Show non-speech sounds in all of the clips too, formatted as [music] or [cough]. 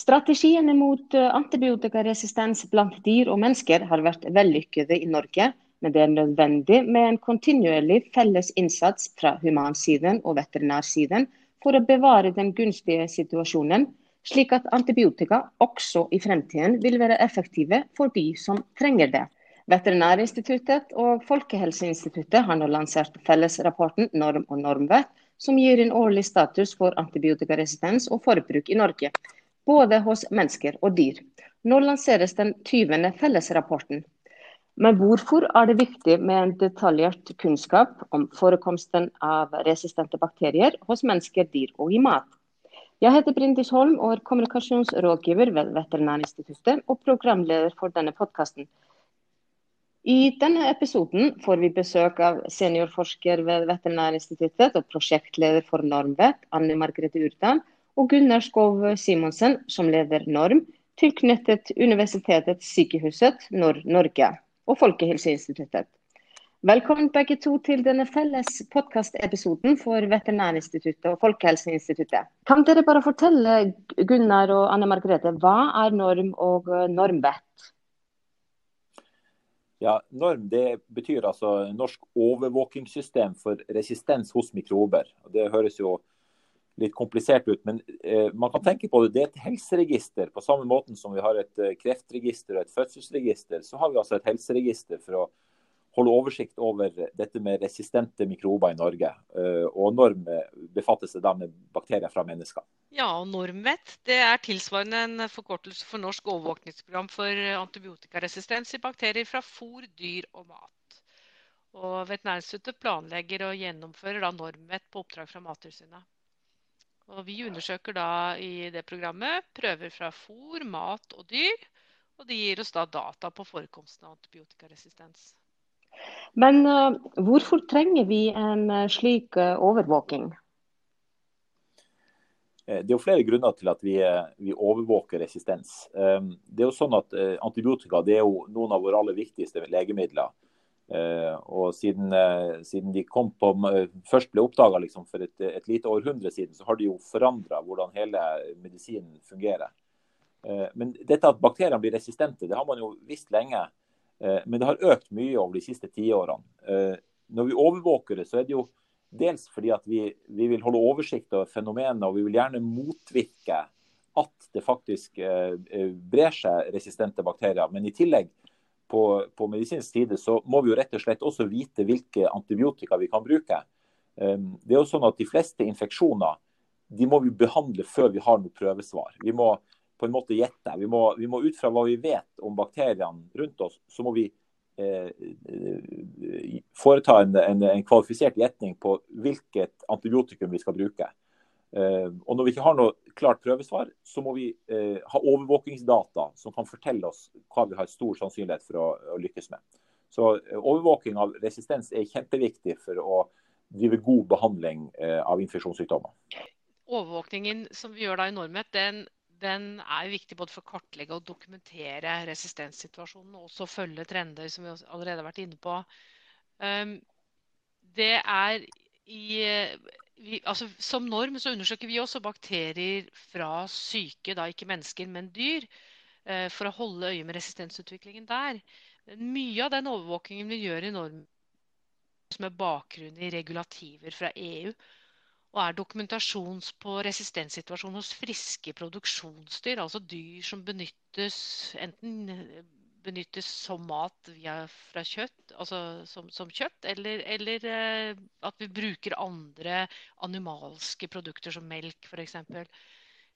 Strategiene mot eh, antibiotikaresistens blant dyr og mennesker har vært vellykkede i Norge, men det er nødvendig med en kontinuerlig felles innsats fra humansiden og veterinærsiden for å bevare den gunstige situasjonen, slik at antibiotika også i fremtiden vil være effektive for de som trenger det. Veterinærinstituttet og Folkehelseinstituttet har nå lansert fellesrapporten Norm og normvett, som gir en årlig status for antibiotikaresistens og forbruk i Norge både hos mennesker og dyr. Nå lanseres den 20. fellesrapporten. Men hvorfor er det viktig med en detaljert kunnskap om forekomsten av resistente bakterier hos mennesker, dyr og i mat? Jeg heter Brindis Holm og er kommunikasjonsrådgiver ved Veterinærinstituttet og programleder for denne podkasten. I denne episoden får vi besøk av seniorforsker ved Veterinærinstituttet og prosjektleder for Normvet, Anne Margrethe Urdan, og Gunnar Skov Simonsen, som leder Norm, tilknyttet Universitetets sykehuset Nord-Norge og Folkehelseinstituttet. Velkommen begge to til denne felles podkastepisoden for Veterinærinstituttet og Folkehelseinstituttet. Kan dere bare fortelle Gunnar og Anne Margrethe, hva er norm og normvett? Ja, Norm det betyr altså norsk overvåkingssystem for resistens hos mikrober. Det høres jo litt komplisert ut, men eh, man kan tenke på det. Det er et helseregister. På samme måten som vi har et eh, kreftregister og et fødselsregister, så har vi altså et helseregister for å holde oversikt over dette med resistente mikrober i Norge. Eh, og norm befatter seg da med bakterier fra mennesker. Ja, og Normvet det er tilsvarende en forkortelse for Norsk overvåkningsprogram for antibiotikaresistens i bakterier fra fôr, dyr og mat. Og Veterinærinstituttet planlegger og gjennomfører da Normvet på oppdrag fra Mattilsynet. Og vi undersøker da i det programmet prøver fra fôr, mat og dyr. Og det gir oss da data på forekomsten av antibiotikaresistens. Men uh, hvorfor trenger vi en uh, slik uh, overvåking? Det er jo flere grunner til at vi, vi overvåker resistens. Det er jo sånn at Antibiotika er jo noen av våre aller viktigste legemidler. Uh, og siden, uh, siden, de kom på, uh, først ble oppdaga liksom for et, et, lite århundre siden, så har de jo forandra hvordan hele medisinen fungerer. men dette at bakteriene blir resistente, det har man jo visst lenge. men det har økt mye over de siste tiårene. når vi overvåker det, så er det jo dels fordi at vi, vi vil holde oversikt over fenomenet, og vi vil gjerne motvirke at det faktisk brer seg resistente bakterier. Men i tillegg på, på, medisinsk side, så må vi jo rett og slett også vite hvilke antibiotika vi kan bruke. Ehm, det er jo sånn at De fleste infeksjoner de må vi behandle før vi har noe prøvesvar. Vi må på en måte gjette. Vi må, vi må ut fra hva vi vet om bakteriene rundt oss, så må vi eh, foreta en, en, en kvalifisert gjetning på hvilket antibiotikum vi skal bruke. Eh, og Når vi ikke har noe klart prøvesvar, så må vi eh, ha overvåkingsdata som kan fortelle oss hva vi har stor sannsynlighet for å, å lykkes med. Så eh, Overvåking av resistens er kjempeviktig for å drive god behandling av infeksjonssykdommer. Overvåkningen som vi gjør da i Normet, den, den er viktig både for å kartlegge og dokumentere resistenssituasjonen, og også følge trender, som vi allerede har vært inne på. Um, det er i vi, altså, som norm så undersøker vi også bakterier fra syke, da ikke mennesker, men dyr, eh, for å holde øye med resistensutviklingen der. Mye av den overvåkingen vi gjør i norm med bakgrunn i regulativer fra EU, og er dokumentasjon på resistenssituasjonen hos friske produksjonsdyr, altså dyr som benyttes enten benyttes som mat via, fra kjøtt, altså som, som kjøtt, eller, eller eh, at vi bruker andre animalske produkter som melk f.eks.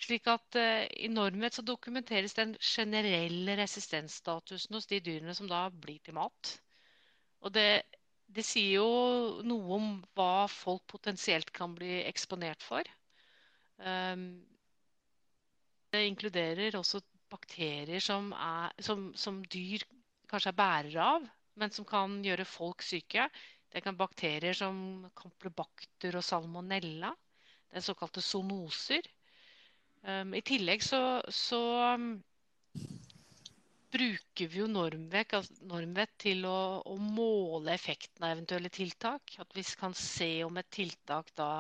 Slik at eh, i Normhet så dokumenteres den generelle resistensstatusen hos de dyrene som da blir til mat. Og det, det sier jo noe om hva folk potensielt kan bli eksponert for. Um, det inkluderer også bakterier som, er, som, som, dyr kanskje er bærere av, men som kan gjøre folk syke. Det kan bakterier som campylobacter og salmonella. Det er såkalte zoonoser. Um, I tillegg så, så um, bruker vi jo normvett, altså normvett til å, å, måle effekten av eventuelle tiltak. At vi kan se om et tiltak da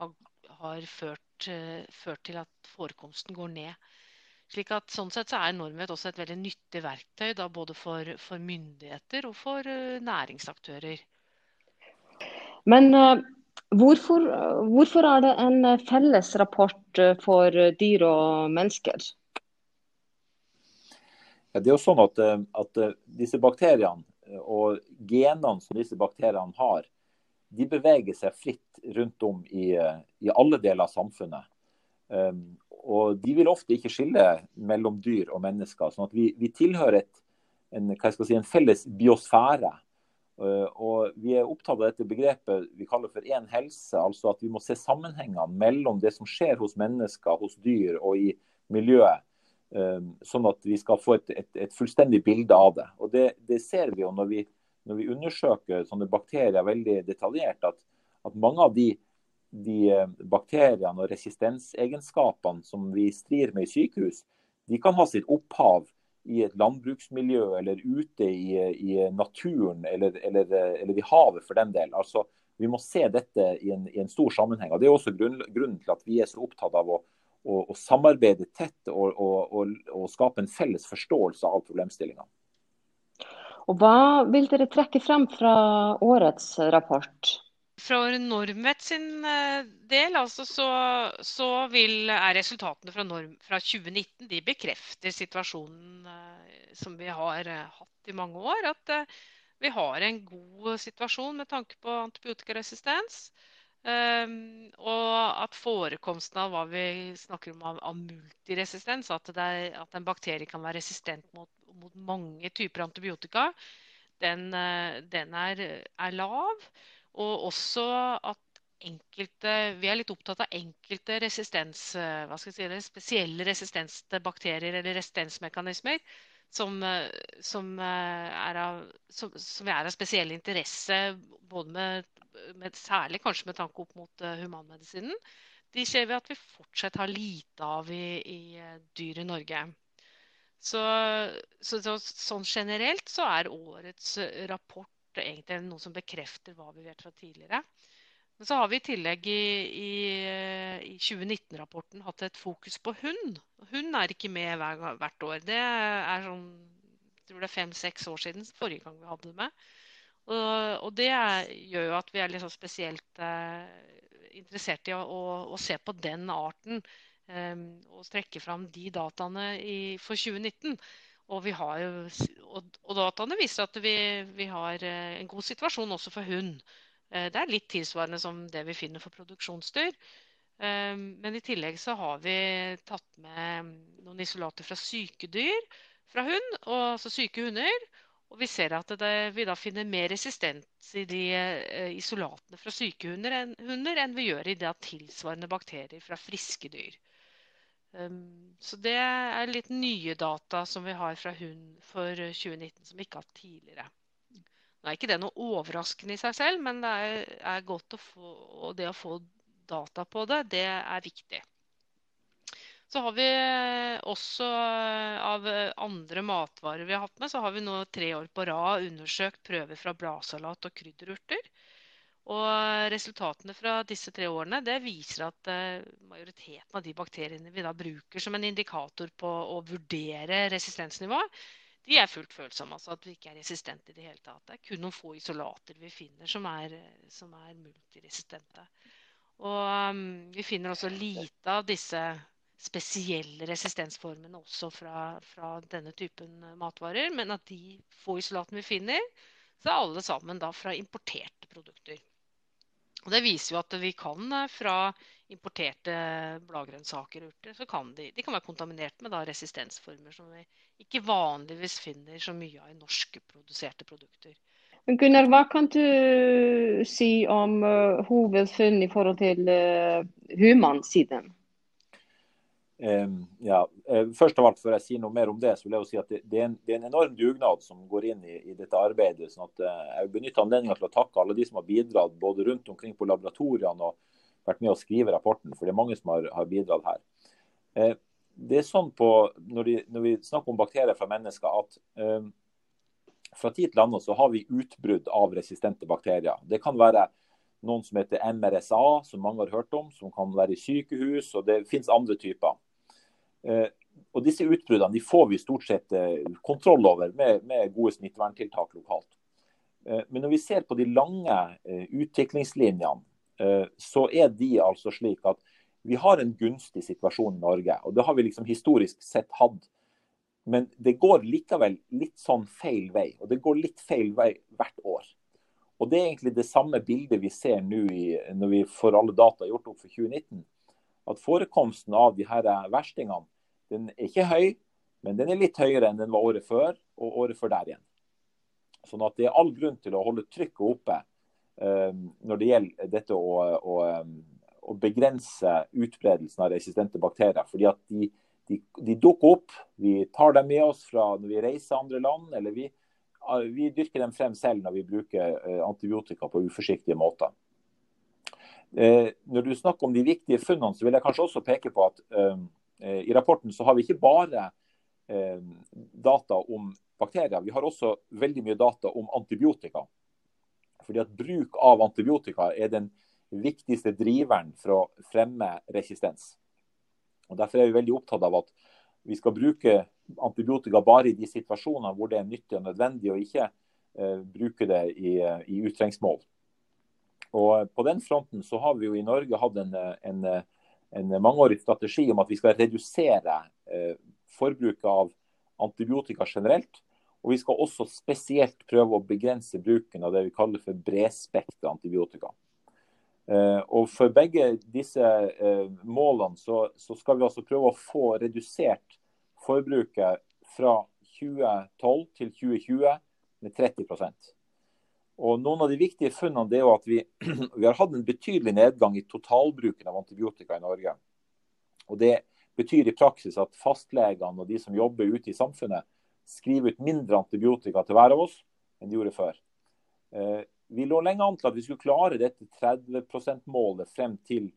har, har ført, uh, ført til at forekomsten går ned. Slik at Sånn sett så er Normvet også et veldig nyttig verktøy da, både for, for, myndigheter og for uh, næringsaktører. Men uh, hvorfor, hvorfor, er det en felles rapport for dyr og mennesker? Ja, det er jo sånn at, at disse bakteriene og genene som disse bakteriene har, de beveger seg fritt rundt om i, i alle deler av samfunnet. Um, og de vil ofte ikke skille mellom dyr og mennesker. sånn at vi, vi tilhører et, en, si, en, felles biosfære. Uh, og vi er opptatt av dette begrepet vi kaller for én helse. altså At vi må se sammenhengene mellom det som skjer hos mennesker, hos dyr og i miljøet. Um, sånn at vi skal få et, et, et fullstendig bilde av det. Og Det, det ser vi jo når vi, når vi undersøker sånne bakterier veldig detaljert, at, at mange av de de eh, bakteriene og resistensegenskapene som vi strir med i sykehus, de kan ha sitt opphav i et landbruksmiljø eller ute i, i naturen eller, eller, eller, i havet for den del. Altså, vi må se dette i en, i en stor sammenheng. og Det er også grunn, grunnen til at vi er så opptatt av å, å, å samarbeide tett og, og, og, skape en felles forståelse av problemstillinga. Hva vil dere trekke frem fra årets rapport? For Normvet sin eh, del altså, så, så vil, er resultatene fra, norm, fra 2019 de bekrefter situasjonen eh, som vi har eh, hatt i mange år. At vi har en god situasjon med tanke på antibiotikaresistens. Og at forekomsten av hva vi snakker om av multiresistens, at, er, at, en bakterie kan være resistent mot, mot mange typer antibiotika, den, den er, er lav. Og også at enkelte Vi er litt opptatt av enkelte resistens, eh, hva skal jeg si det, spesielle resistente bakterier eller resistensmekanismer som, eh, som, eh, er av, som, som er av spesiell interesse, både med, med, særlig kanskje med tanke opp mot humanmedisinen. De ser vi at vi fortsatt har lite av i, i dyr i Norge. Så, så, så, sånn generelt så er årets rapport egentlig noe som bekrefter hva vi vet fra tidligere. Men så har vi i tillegg i, i, i 2019-rapporten hatt et fokus på hund. Hund er ikke med hver, hvert år. Det er sånn, jeg tror det er fem-seks år siden forrige gang vi hadde det med. Og, og det er, gjør jo at vi er liksom spesielt eh, interessert i å, å, å, se på den arten. Eh, og trekke fram de dataene i, for 2019. Og, jo, og, dataene viser at vi, vi, har eh, en god situasjon også for hund. Eh, det er litt tilsvarende som det vi finner for produksjonsdyr. Eh, men i tillegg så har vi tatt med noen isolater fra sykedyr fra hund, altså syke hunder. Og vi ser at det, vi da finner mer resistens i de isolatene fra syke hunder enn, hunder enn vi gjør i det tilsvarende bakterier fra friske dyr. Um, så det er litt nye data som vi har fra hund for 2019 som vi ikke har hatt tidligere. Nå er ikke det noe overraskende i seg selv, men det er, godt å få, og det å få data på det, det er viktig. Så har vi også av andre matvarer vi har hatt med, så har vi nå tre år på rad undersøkt prøver fra bladsalat og krydderurter. Og resultatene fra disse tre årene det viser at uh, majoriteten av de bakteriene vi da bruker som en indikator på å vurdere resistensnivå, de er fullt følsomme. Altså at vi ikke er resistente i det hele tatt. Det er kun noen få isolater vi finner som er, som er multiresistente. Og um, vi finner også lite av disse spesielle resistensformene også fra, fra, denne typen matvarer. Men at de få isolatene vi finner, så er alle sammen da fra importerte produkter. Og Det viser jo at vi kan eh, fra importerte bladgrønnsaker og urter, så kan de, de kan være kontaminert med da, resistensformer som vi ikke vanligvis finner så mye av i norskproduserte produkter. Gunnar, hva kan du si om uh, hovedfunn i forhold til uh, humansiden? Ehm, ja, eh, først av alt Før jeg sier noe mer om det, så vil jeg jo si at det, det, er, en, det er, en, enorm dugnad som går inn i, i dette arbeidet. sånn at eh, Jeg vil benytte anledningen til å takke alle de som har bidratt både rundt omkring på laboratoriene og vært med å skrive rapporten. For det er mange som har, har bidratt her. Eh, det er sånn på, når, de, når, vi snakker om bakterier fra mennesker, at eh, fra tid til annen så har vi utbrudd av resistente bakterier. Det kan være noen som heter MRSA, som mange har hørt om, som kan være i sykehus. og Det finnes andre typer. Eh, og disse utbruddene de får vi stort sett kontroll over med, med gode smitteverntiltak lokalt. Men når vi ser på de lange utviklingslinjene, så er de altså slik at vi har en gunstig situasjon i Norge. Og det har vi liksom historisk sett hatt. Men det går likevel litt sånn feil vei. Og det går litt feil vei hvert år. Og det er egentlig det samme bildet vi ser nå når vi får alle data gjort opp for 2019. At forekomsten av de her verstingene den er ikke høy, men den er litt høyere enn den var året før og året før der igjen. Sånn at det er all grunn til å holde trykket oppe um, når det gjelder dette å, å, å begrense utbredelsen av resistente bakterier. fordi at de, de, de, dukker opp. Vi tar dem med oss fra når vi reiser andre land, eller vi, vi dyrker dem frem selv når vi bruker eh, antibiotika på uforsiktige måter. Eh, når du snakker om de viktige funnene, så vil jeg kanskje også peke på at eh, i rapporten så har vi ikke bare data om bakterier, vi har også veldig mye data om antibiotika. Fordi at Bruk av antibiotika er den viktigste driveren for å fremme resistens. Og Derfor er vi veldig opptatt av at vi skal bruke antibiotika bare i de situasjonene hvor det er nyttig og nødvendig, og ikke eh, bruke det i, i utrengsmål. Og På den fronten så har vi jo i Norge hatt en, en, en mangeårig strategi om at vi skal redusere eh, forbruket av antibiotika generelt. Og vi skal også spesielt prøve å begrense bruken av det vi kaller for bredspektra antibiotika. Eh, og For begge disse eh, målene så, så, skal vi altså prøve å få redusert forbruket fra 2012 til 2020 med 30 og Noen av de viktige funnene er jo at vi, [clears throat] vi, har hatt en betydelig nedgang i totalbruken av antibiotika i Norge. Og Det betyr i praksis at fastlegene og de som jobber ute i samfunnet, skriver ut mindre antibiotika til hver av oss enn de gjorde før. Eh, vi lå lenge an til at vi skulle klare dette 30 %-målet frem til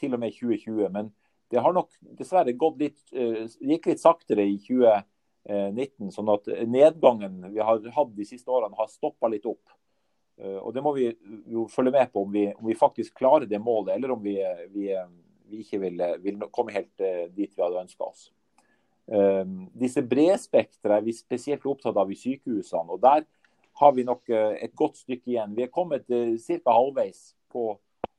til og med 2020. Men det har nok dessverre gått litt, uh, gikk litt saktere i 2019. Sånn at nedgangen vi har hatt de siste årene har stoppa litt opp. Uh, og Det må vi jo følge med på om vi, om vi faktisk klarer det målet, eller om vi, vi, vi ikke vil, vil, komme helt uh, dit vi hadde ønska oss. Disse bredspektra er vi spesielt opptatt av i sykehusene. og der har vi nok eh, et godt stykke igjen. Vi er kommet eh, ca. halvveis på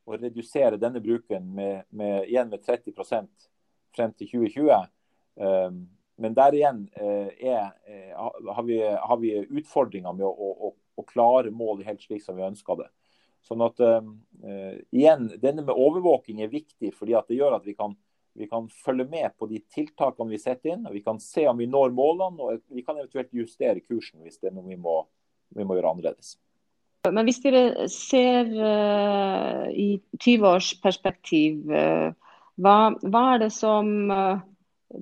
å redusere denne bruken med, med, igjen med 30% frem til 2020. Ehm, men der igjen eh, er, har, vi, har, vi, utfordringer med å, å, å, klare mål helt slik som vi ønsker det. Sånn at uh, igjen, Denne med overvåking er viktig, fordi at det gjør at vi kan, vi kan følge med på de tiltakene vi setter inn. og Vi kan se om vi når målene, og vi kan eventuelt justere kursen hvis det er noe vi må, vi må gjøre annerledes. Men hvis dere ser uh, i 20 års perspektiv, uh, hva, hva, er det som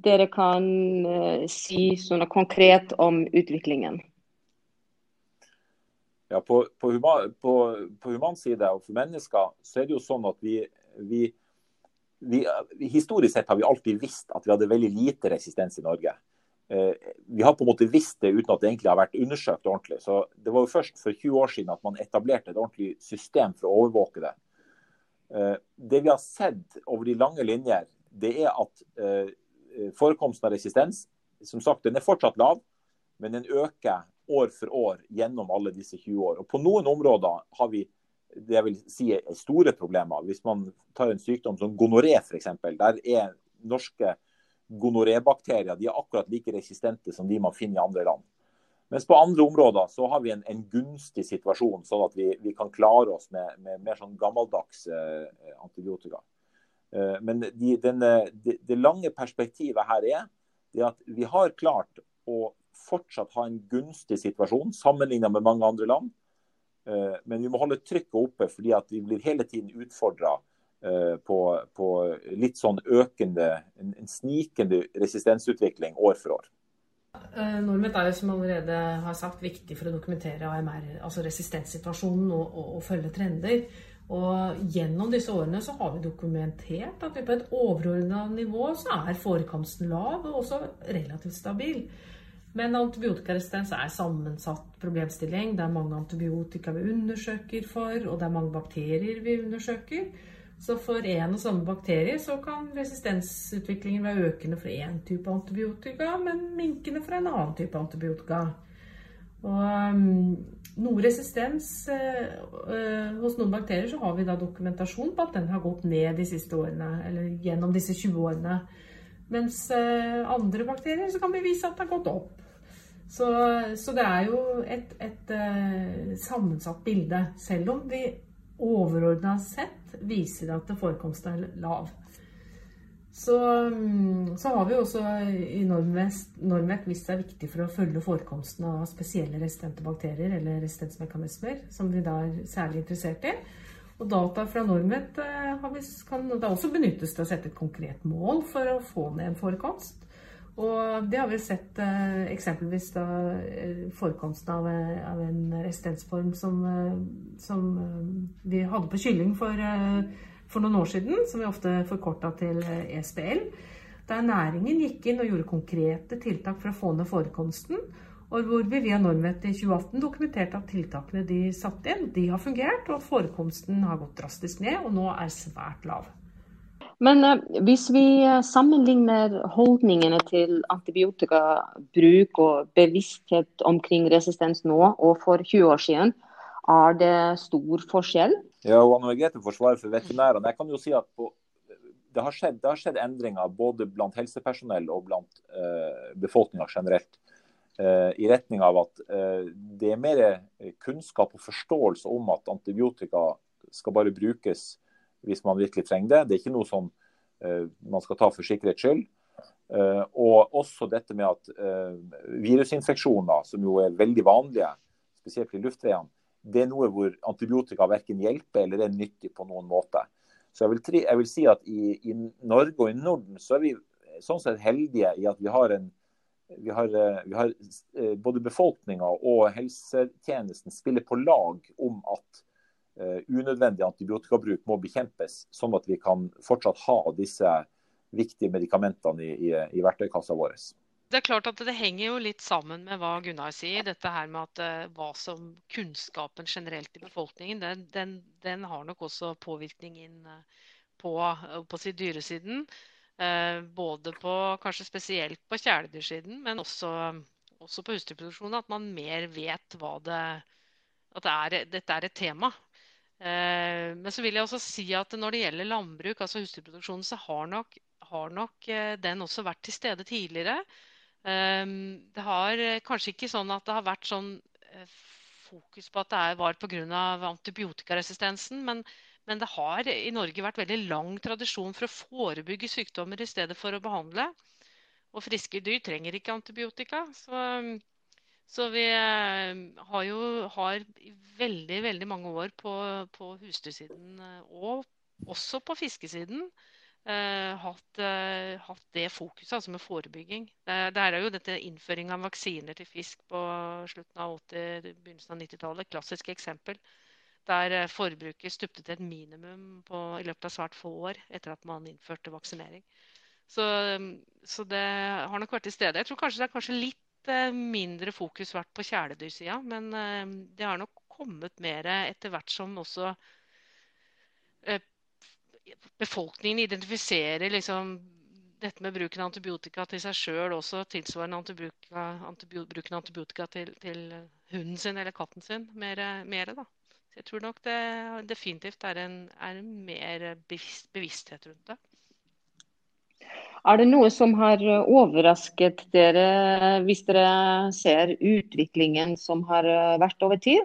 dere kan si sånn konkret om utviklingen? Ja, på, på, på, på human side og for mennesker så er det jo sånn at vi, vi, vi, Historisk sett har vi alltid visst at vi hadde veldig lite resistens i Norge. Eh, vi har på en måte visst det uten at det egentlig har vært undersøkt ordentlig. Så Det var jo først for 20 år siden at man etablerte et ordentlig system for å overvåke det. Eh, det vi har sett over de lange linjer, det er at eh, forekomsten av resistens som sagt, den er fortsatt lav, men den øker år for år gjennom alle disse 20 år. Og På noen områder har vi det jeg vil si er store problemer. Hvis man tar en sykdom som gonoré f.eks., der er norske gonorébakterier de er akkurat like resistente som de man finner i andre land. Mens på andre områder så har vi en, en gunstig situasjon, sånn at vi, vi kan klare oss med, med mer sånn gammeldags eh, antibiotika. Eh, men de, denne, de, det lange perspektivet her er, er at vi har klart å fortsatt ha en gunstig situasjon sammenlignet med mange andre land. Eh, men vi må holde trykket oppe, fordi at vi blir hele tiden utfordra Eh, på, på, litt sånn økende, en, en, snikende resistensutvikling år for år. Eh, Normet er jo som allerede har sagt viktig for å dokumentere AMR, altså resistenssituasjonen og, og, og følge trender. Og gjennom disse årene så har vi dokumentert at vi på et overordna nivå så er forekomsten lav og også relativt stabil. Men antibiotikaresistens er sammensatt problemstilling. Det er mange antibiotika vi undersøker for, og det er mange bakterier vi undersøker. Så for én og samme bakterie så kan resistensutviklingen være økende for én type antibiotika, men minkende for en annen type antibiotika. Og um, noe resistens uh, hos noen bakterier så har vi da dokumentasjon på at den har gått ned de siste årene, eller gjennom disse 20 årene. Mens uh, andre bakterier så kan vi vise at det har gått opp. Så, så det er jo et, et uh, sammensatt bilde. Selv om vi overordna sett viser at forekomsten er lav. Så, mm, så, har vi også i Normec vist er viktig for å følge forekomsten av spesielle resistente bakterier eller resistensmekanismer, som vi da er særlig interessert i. Og data fra Normet eh, kan da også benyttes til å sette et konkret mål for å få ned en forekomst. Og det har vi sett eh, eksempelvis da eh, forekomsten av, eh, av, en resistensform som, som vi hadde på kylling for, for, noen år siden, som vi ofte forkorta til ESBL. Der næringen gikk inn og gjorde konkrete tiltak for å få ned forekomsten. Og hvor vi via Normvet i 2018 dokumenterte at tiltakene de satte inn, de har fungert, og at forekomsten har gått drastisk ned og nå er svært lav. Men uh, hvis vi eh, sammenligner holdningene til antibiotikabruk og bevissthet omkring resistens nå og for 20 år siden, er det stor forskjell? Ja, og Anne Margrethe forsvarer for veterinærene. Jeg kan jo si at på, det, har skjedd, det, har skjedd, endringer både blant helsepersonell og blant uh, befolkninga generelt. I retning av at det er mer kunnskap og forståelse om at antibiotika skal bare brukes hvis man virkelig trenger det. Det er ikke noe som uh, man skal ta for sikkerhets skyld. Uh, og også dette med at uh, virusinfeksjoner, som jo er veldig vanlige, spesielt i luftveiene, det er noe hvor antibiotika verken hjelper eller er nyttig på noen måte. Så jeg vil, tri, jeg vil si at i, i, Norge og i Norden så er vi sånn sett heldige i at vi har en vi har, vi har både befolkninga og helsetjenesten spiller på lag om at Eh, unødvendig antibiotikabruk må bekjempes, sånn at vi kan fortsatt ha disse viktige medikamentene i, i, i verktøykassa vår. Det er klart at det henger jo litt sammen med hva Gunnar sier. Dette her med at uh, hva som kunnskapen generelt i befolkningen, den, den, den har nok også påvirkning inn på, på, sitt dyresiden. både på kanskje spesielt på kjæledyrsiden, men også, også på husdyrproduksjonen. At man mer vet hva det At det er, dette er et tema. Eh, men så vil jeg også si at når det gjelder landbruk, altså husdyrproduksjonen, så har nok, har nok eh, den også vært til stede tidligere. Ehm, det har eh, kanskje ikke sånn at det har vært sånn fokus på at det var pga. antibiotikaresistensen, men, men det har i Norge vært veldig lang tradisjon for å forebygge sykdommer i stedet for å behandle. Og friske dyr trenger ikke antibiotika. Så så vi eh, har jo har veldig, veldig mange år på, på husdyrsiden eh, og også på fiskesiden eh, hatt, hatt, det fokuset, altså med forebygging. Det, er jo dette innføring av vaksiner til fisk på slutten av 80-, begynnelsen av 90-tallet. Klassisk eksempel. Der forbruket stupte til et minimum på, i løpet av svært få år etter at man innførte vaksinering. Så, så det har nok vært til stede. Jeg tror kanskje det er kanskje litt Eh, mindre fokus vært på kjæledyrsida. Men eh, det har nok kommet mer etter hvert som også eh, befolkningen identifiserer liksom dette med bruken av antibiotika til seg sjøl også tilsvarende antibiotika, antibiotika, bruken av antibiotika til, til, hunden sin eller katten sin. Mer, mer da. Så jeg tror nok det definitivt er en, er en mer bevissthet rundt det. Er det noe som har overrasket dere, hvis dere ser utviklingen som har vært over tid?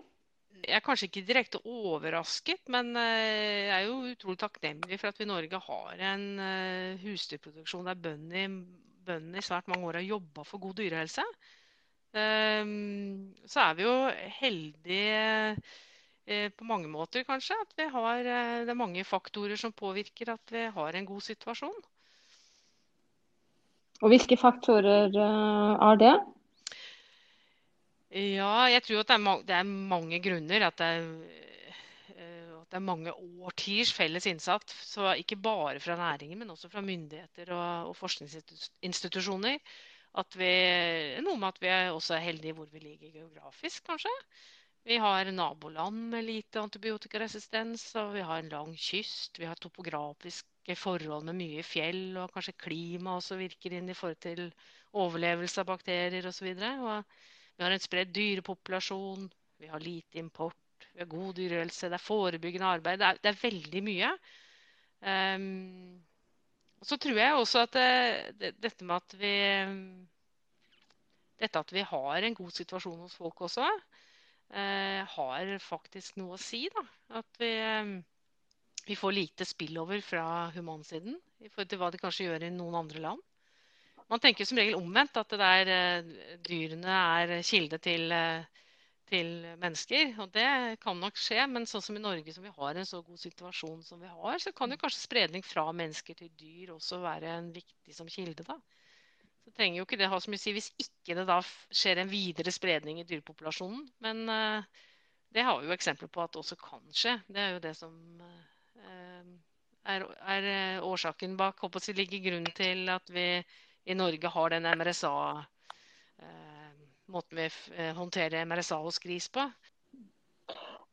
Jeg er kanskje ikke direkte overrasket, men eh, jeg er jo utrolig takknemlig for at vi i Norge har en eh, husdyrproduksjon der bøndene i svært mange år har jobba for god dyrehelse. Ehm, så er vi jo heldige eh, på mange måter, kanskje. At vi har, det er mange faktorer som påvirker at vi har en god situasjon. Og hvilke faktorer uh, er det? Ja, jeg tror at det er, det er mange grunner. At det er, uh, at det er mange årtiers felles innsats. Så ikke bare fra næringen, men også fra myndigheter og, og forskningsinstitusjoner. Vi, noe med at vi er også er heldige hvor vi ligger geografisk, kanskje. Vi har naboland med lite antibiotikaresistens, og vi har en lang kyst. Vi har topografiske forhold med mye fjell, og kanskje klima også virker inn i forhold til overlevelse av bakterier osv. Vi har en spredd dyrepopulasjon, vi har lite import, vi har god dyrehelse, det er forebyggende arbeid. Det er, det er veldig mye. Um, så tror jeg også at det, det, dette med at vi Dette at vi har en god situasjon hos folk også, uh, har faktisk noe å si. da. At vi, um, vi får lite spillover fra humansiden i forhold til hva de kanskje gjør i noen andre land. Man tenker som regel omvendt, at der uh, dyrene er kilde til uh, til mennesker. Og det kan nok skje, men sånn som i Norge som vi har en så god situasjon som vi har, så kan jo kanskje spredning fra mennesker til dyr også være en viktig som kilde. da. Så trenger jo ikke det ha så mye å si hvis ikke det da skjer en videre spredning i dyrepopulasjonen. Men uh, det har vi jo eksempler på at det også kan skje. Det er jo det som er, er, årsaken bak, håper jeg, ligger grunnen til at vi i Norge har den MRSA. Uh, måten vi eh, håndterer MRSA hos gris på.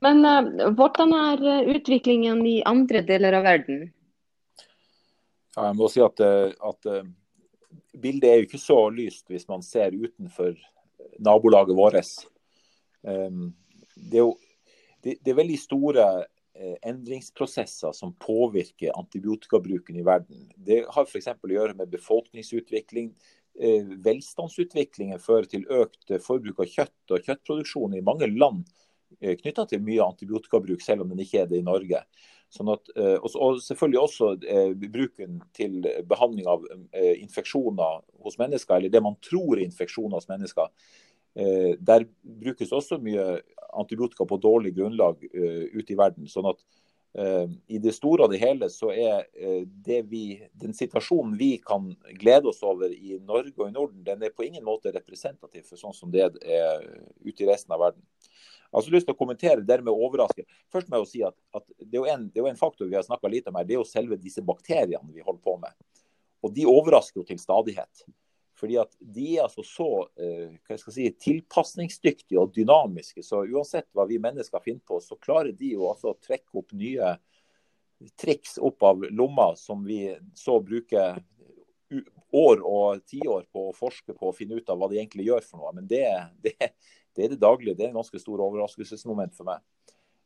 Men uh, hvordan er eh, utviklingen i andre deler av verden? Ja, jeg må si at, at bildet er jo ikke så lyst hvis man ser utenfor nabolaget vårt. Um, det, er jo, det, det, er veldig store endringsprosesser som påvirker antibiotikabruken i verden. Det har f.eks. å gjøre med befolkningsutvikling, Eh, velstandsutviklingen fører til økt eh, forbruk av kjøtt og kjøttproduksjon i mange land eh, knytta til mye antibiotikabruk, selv om den ikke er det i Norge. Sånn at, og selvfølgelig også bruken til behandling av infeksjoner hos mennesker, eller det man tror er infeksjoner hos mennesker. Der brukes også mye antibiotika på dårlig grunnlag ute i verden. sånn at Eh, I det store og det hele så er eh, det vi, den situasjonen vi kan glede oss over i Norge og i Norden, den er på ingen måte representativ for sånn som det er ute i resten av verden. Jeg har også lyst til å kommentere dermed overraske. Først må jeg jo si at, at det, er en, det, er jo en, faktor vi har snakka litt om her, det er jo selve disse bakteriene vi holder på med. Og de overrasker jo til stadighet. Fordi at de er altså så eh, hva skal jeg si, tilpasningsdyktige og dynamiske. Så uansett hva vi mennesker finner på, så klarer de jo altså å trekke opp nye triks opp av lomma som vi så bruker år og tiår på å forske på og finne ut av hva de egentlig gjør for noe. Men det, det, det er det daglige. Det er en ganske stor overraskelsesmoment for meg.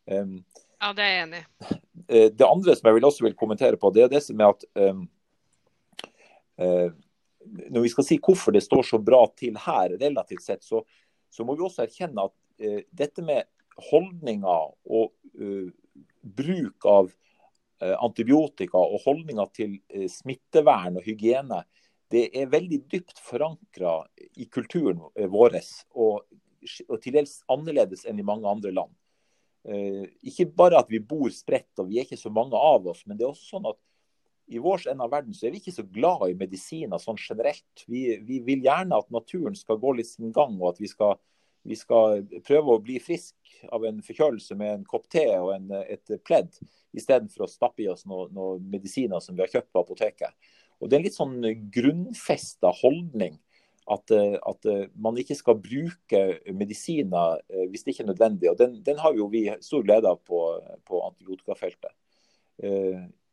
Um, ja, det er jeg enig i. Eh, det andre som jeg vil også vil kommentere på, det er det som er at um, uh, når vi skal si hvorfor det står så bra til her, relativt sett, så, så må vi også erkjenne at uh, dette med holdninger og uh, bruk av uh, antibiotika og holdninger til smittevern og hygiene, det er veldig dypt forankra i kulturen vår, og, og til dels annerledes enn i mange andre land. Ikke bare at vi bor spredt og vi er ikke så mange av oss, men det er også sånn at i vår ende av verden så er vi ikke så glad i medisiner sånn generelt. Vi, vi, vil gjerne at naturen skal gå litt sin gang, og at vi skal, vi skal prøve å bli frisk av en forkjølelse med en kopp te og en, et pledd, istedenfor å stappe i oss noen noe medisiner som vi har kjøpt på apoteket. Og Det er en litt sånn grunnfesta holdning at, at, man ikke skal bruke medisiner eh, hvis det ikke er nødvendig. og Den, den har jo vi stor glede av på, på antibiotikafeltet.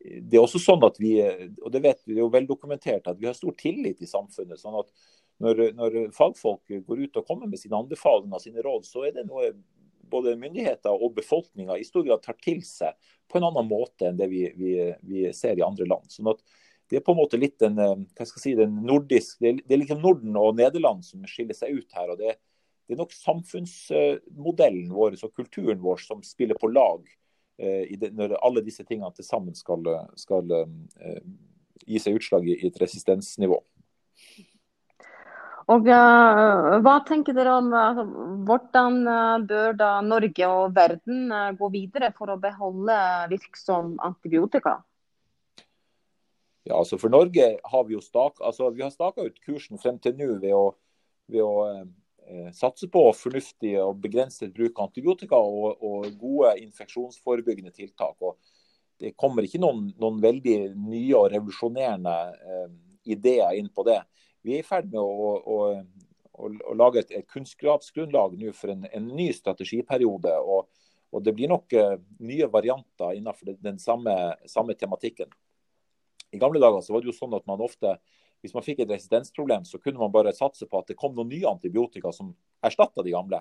Eh, det er også sånn at vi, og det vet vi, det er jo veldokumentert, at vi har stor tillit i samfunnet. sånn at når, når, fagfolk går ut og kommer med sine anbefalinger og sine råd, så er det noe både myndigheter og befolkninga i stor grad tar til seg på en annen måte enn det vi, vi, vi ser i andre land. Sånn at det er på en måte litt den, hva skal jeg si, den nordisk, det er, liksom Norden og Nederland som skiller seg ut her. og det, det er nok samfunnsmodellen vår og kulturen vår som spiller på lag Eh, det, når alle disse tingene til sammen skal, skal uh, gi seg utslag i, et resistensnivå. Og uh, Hva tenker dere om altså, hvordan bør da Norge og verden gå videre for å beholde virksom antibiotika? Ja, altså For Norge har vi jo staka altså, ut kursen frem til nå ved å, ved å Eh, satse på fornuftig og begrenset bruk av antibiotika og, og gode infeksjonsforebyggende tiltak. Og det kommer ikke noen, noen veldig nye og revolusjonerende eh, ideer inn på det. Vi er i ferd med å, å, å, å lage et, kunnskapsgrunnlag nå for en, en, ny strategiperiode. og, og Det blir nok eh, nye varianter innenfor den, den samme, samme, tematikken. I gamle dager så var det jo sånn at man ofte, hvis man fikk et resistensproblem, så kunne man bare satse på at det kom noen nye antibiotika som erstatta de gamle.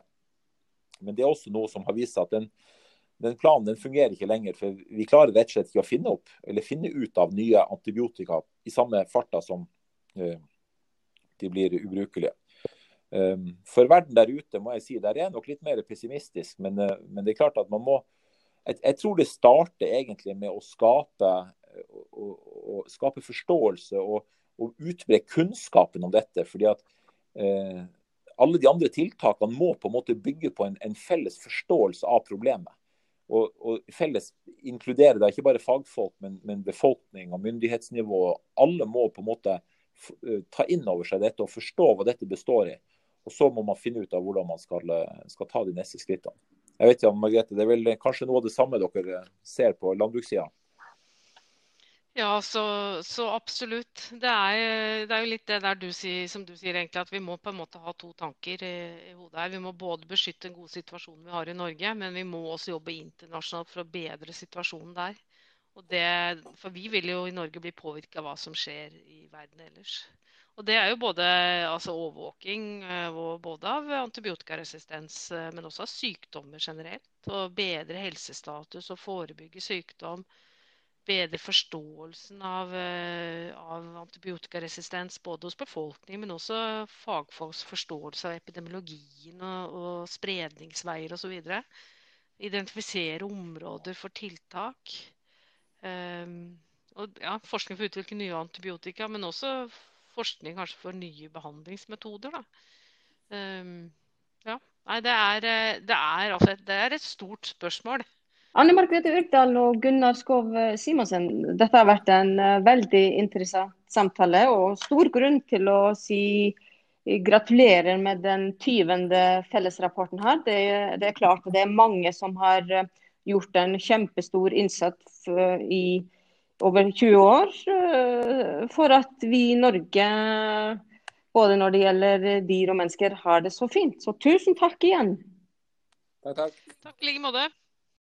Men det er også noe som har vist seg at den, den planen den fungerer ikke lenger. For vi klarer rett og slett ikke å finne opp eller finne ut av nye antibiotika i samme farta som uh, de blir ubrukelige. Um, for verden der ute må jeg si, der er nok litt mer pessimistisk, men, uh, men det er klart at man må jeg, jeg, tror det starter egentlig med å skape, å, å skape forståelse og, og utbre kunnskapen om dette. fordi at eh, alle de andre tiltakene må på en måte bygge på en, en felles forståelse av problemet. Og, og, felles inkludere da ikke bare fagfolk, men, men, befolkning og myndighetsnivå. Alle må på en måte eh, ta inn over seg dette og forstå hva dette består i. Og Så må man finne ut av hvordan man skal, eh, skal ta de neste skrittene. Jeg vet ikke, Margrethe, Det er vel kanskje noe av det samme dere ser på landbrukssida? Ja, så, så absolutt. Det er, det er, jo litt det der du sier, som du sier, egentlig, at vi må på en måte ha to tanker i, i, hodet her. Vi må både beskytte den gode situasjonen vi har i Norge, men vi må også jobbe internasjonalt for å bedre situasjonen der. Det, for vi vil jo i Norge bli påvirka av hva som skjer i verden ellers. Og Det er jo både altså overvåking eh, både av antibiotikaresistens, eh, men også av sykdommer generelt. Å bedre helsestatus og forebygge sykdom bedre forståelsen av, eh, av, antibiotikaresistens både hos befolkningen, men også fagfolks forståelse av epidemiologien og, og spredningsveier osv. Identifisere områder for tiltak. Um, og ja, forskning for å utvikle nye antibiotika, men også forskning kanskje for nye behandlingsmetoder. Um, ja. Nei, det er, eh, det, er, altså, det er et stort spørsmål. Anne Margrethe Urkdal og Gunnar Skov eh, Simonsen, dette har vært en eh, veldig interessant samtale og stor grunn til å si eh, gratulerer med den 20. fellesrapporten her. Det, det er klart det er mange som har gjort en kjempestor innsats i over 20 år for at vi i Norge, både når det gjelder dyr og mennesker, har det så fint. Så tusen takk igjen. Takk, takk. Takk i like måte.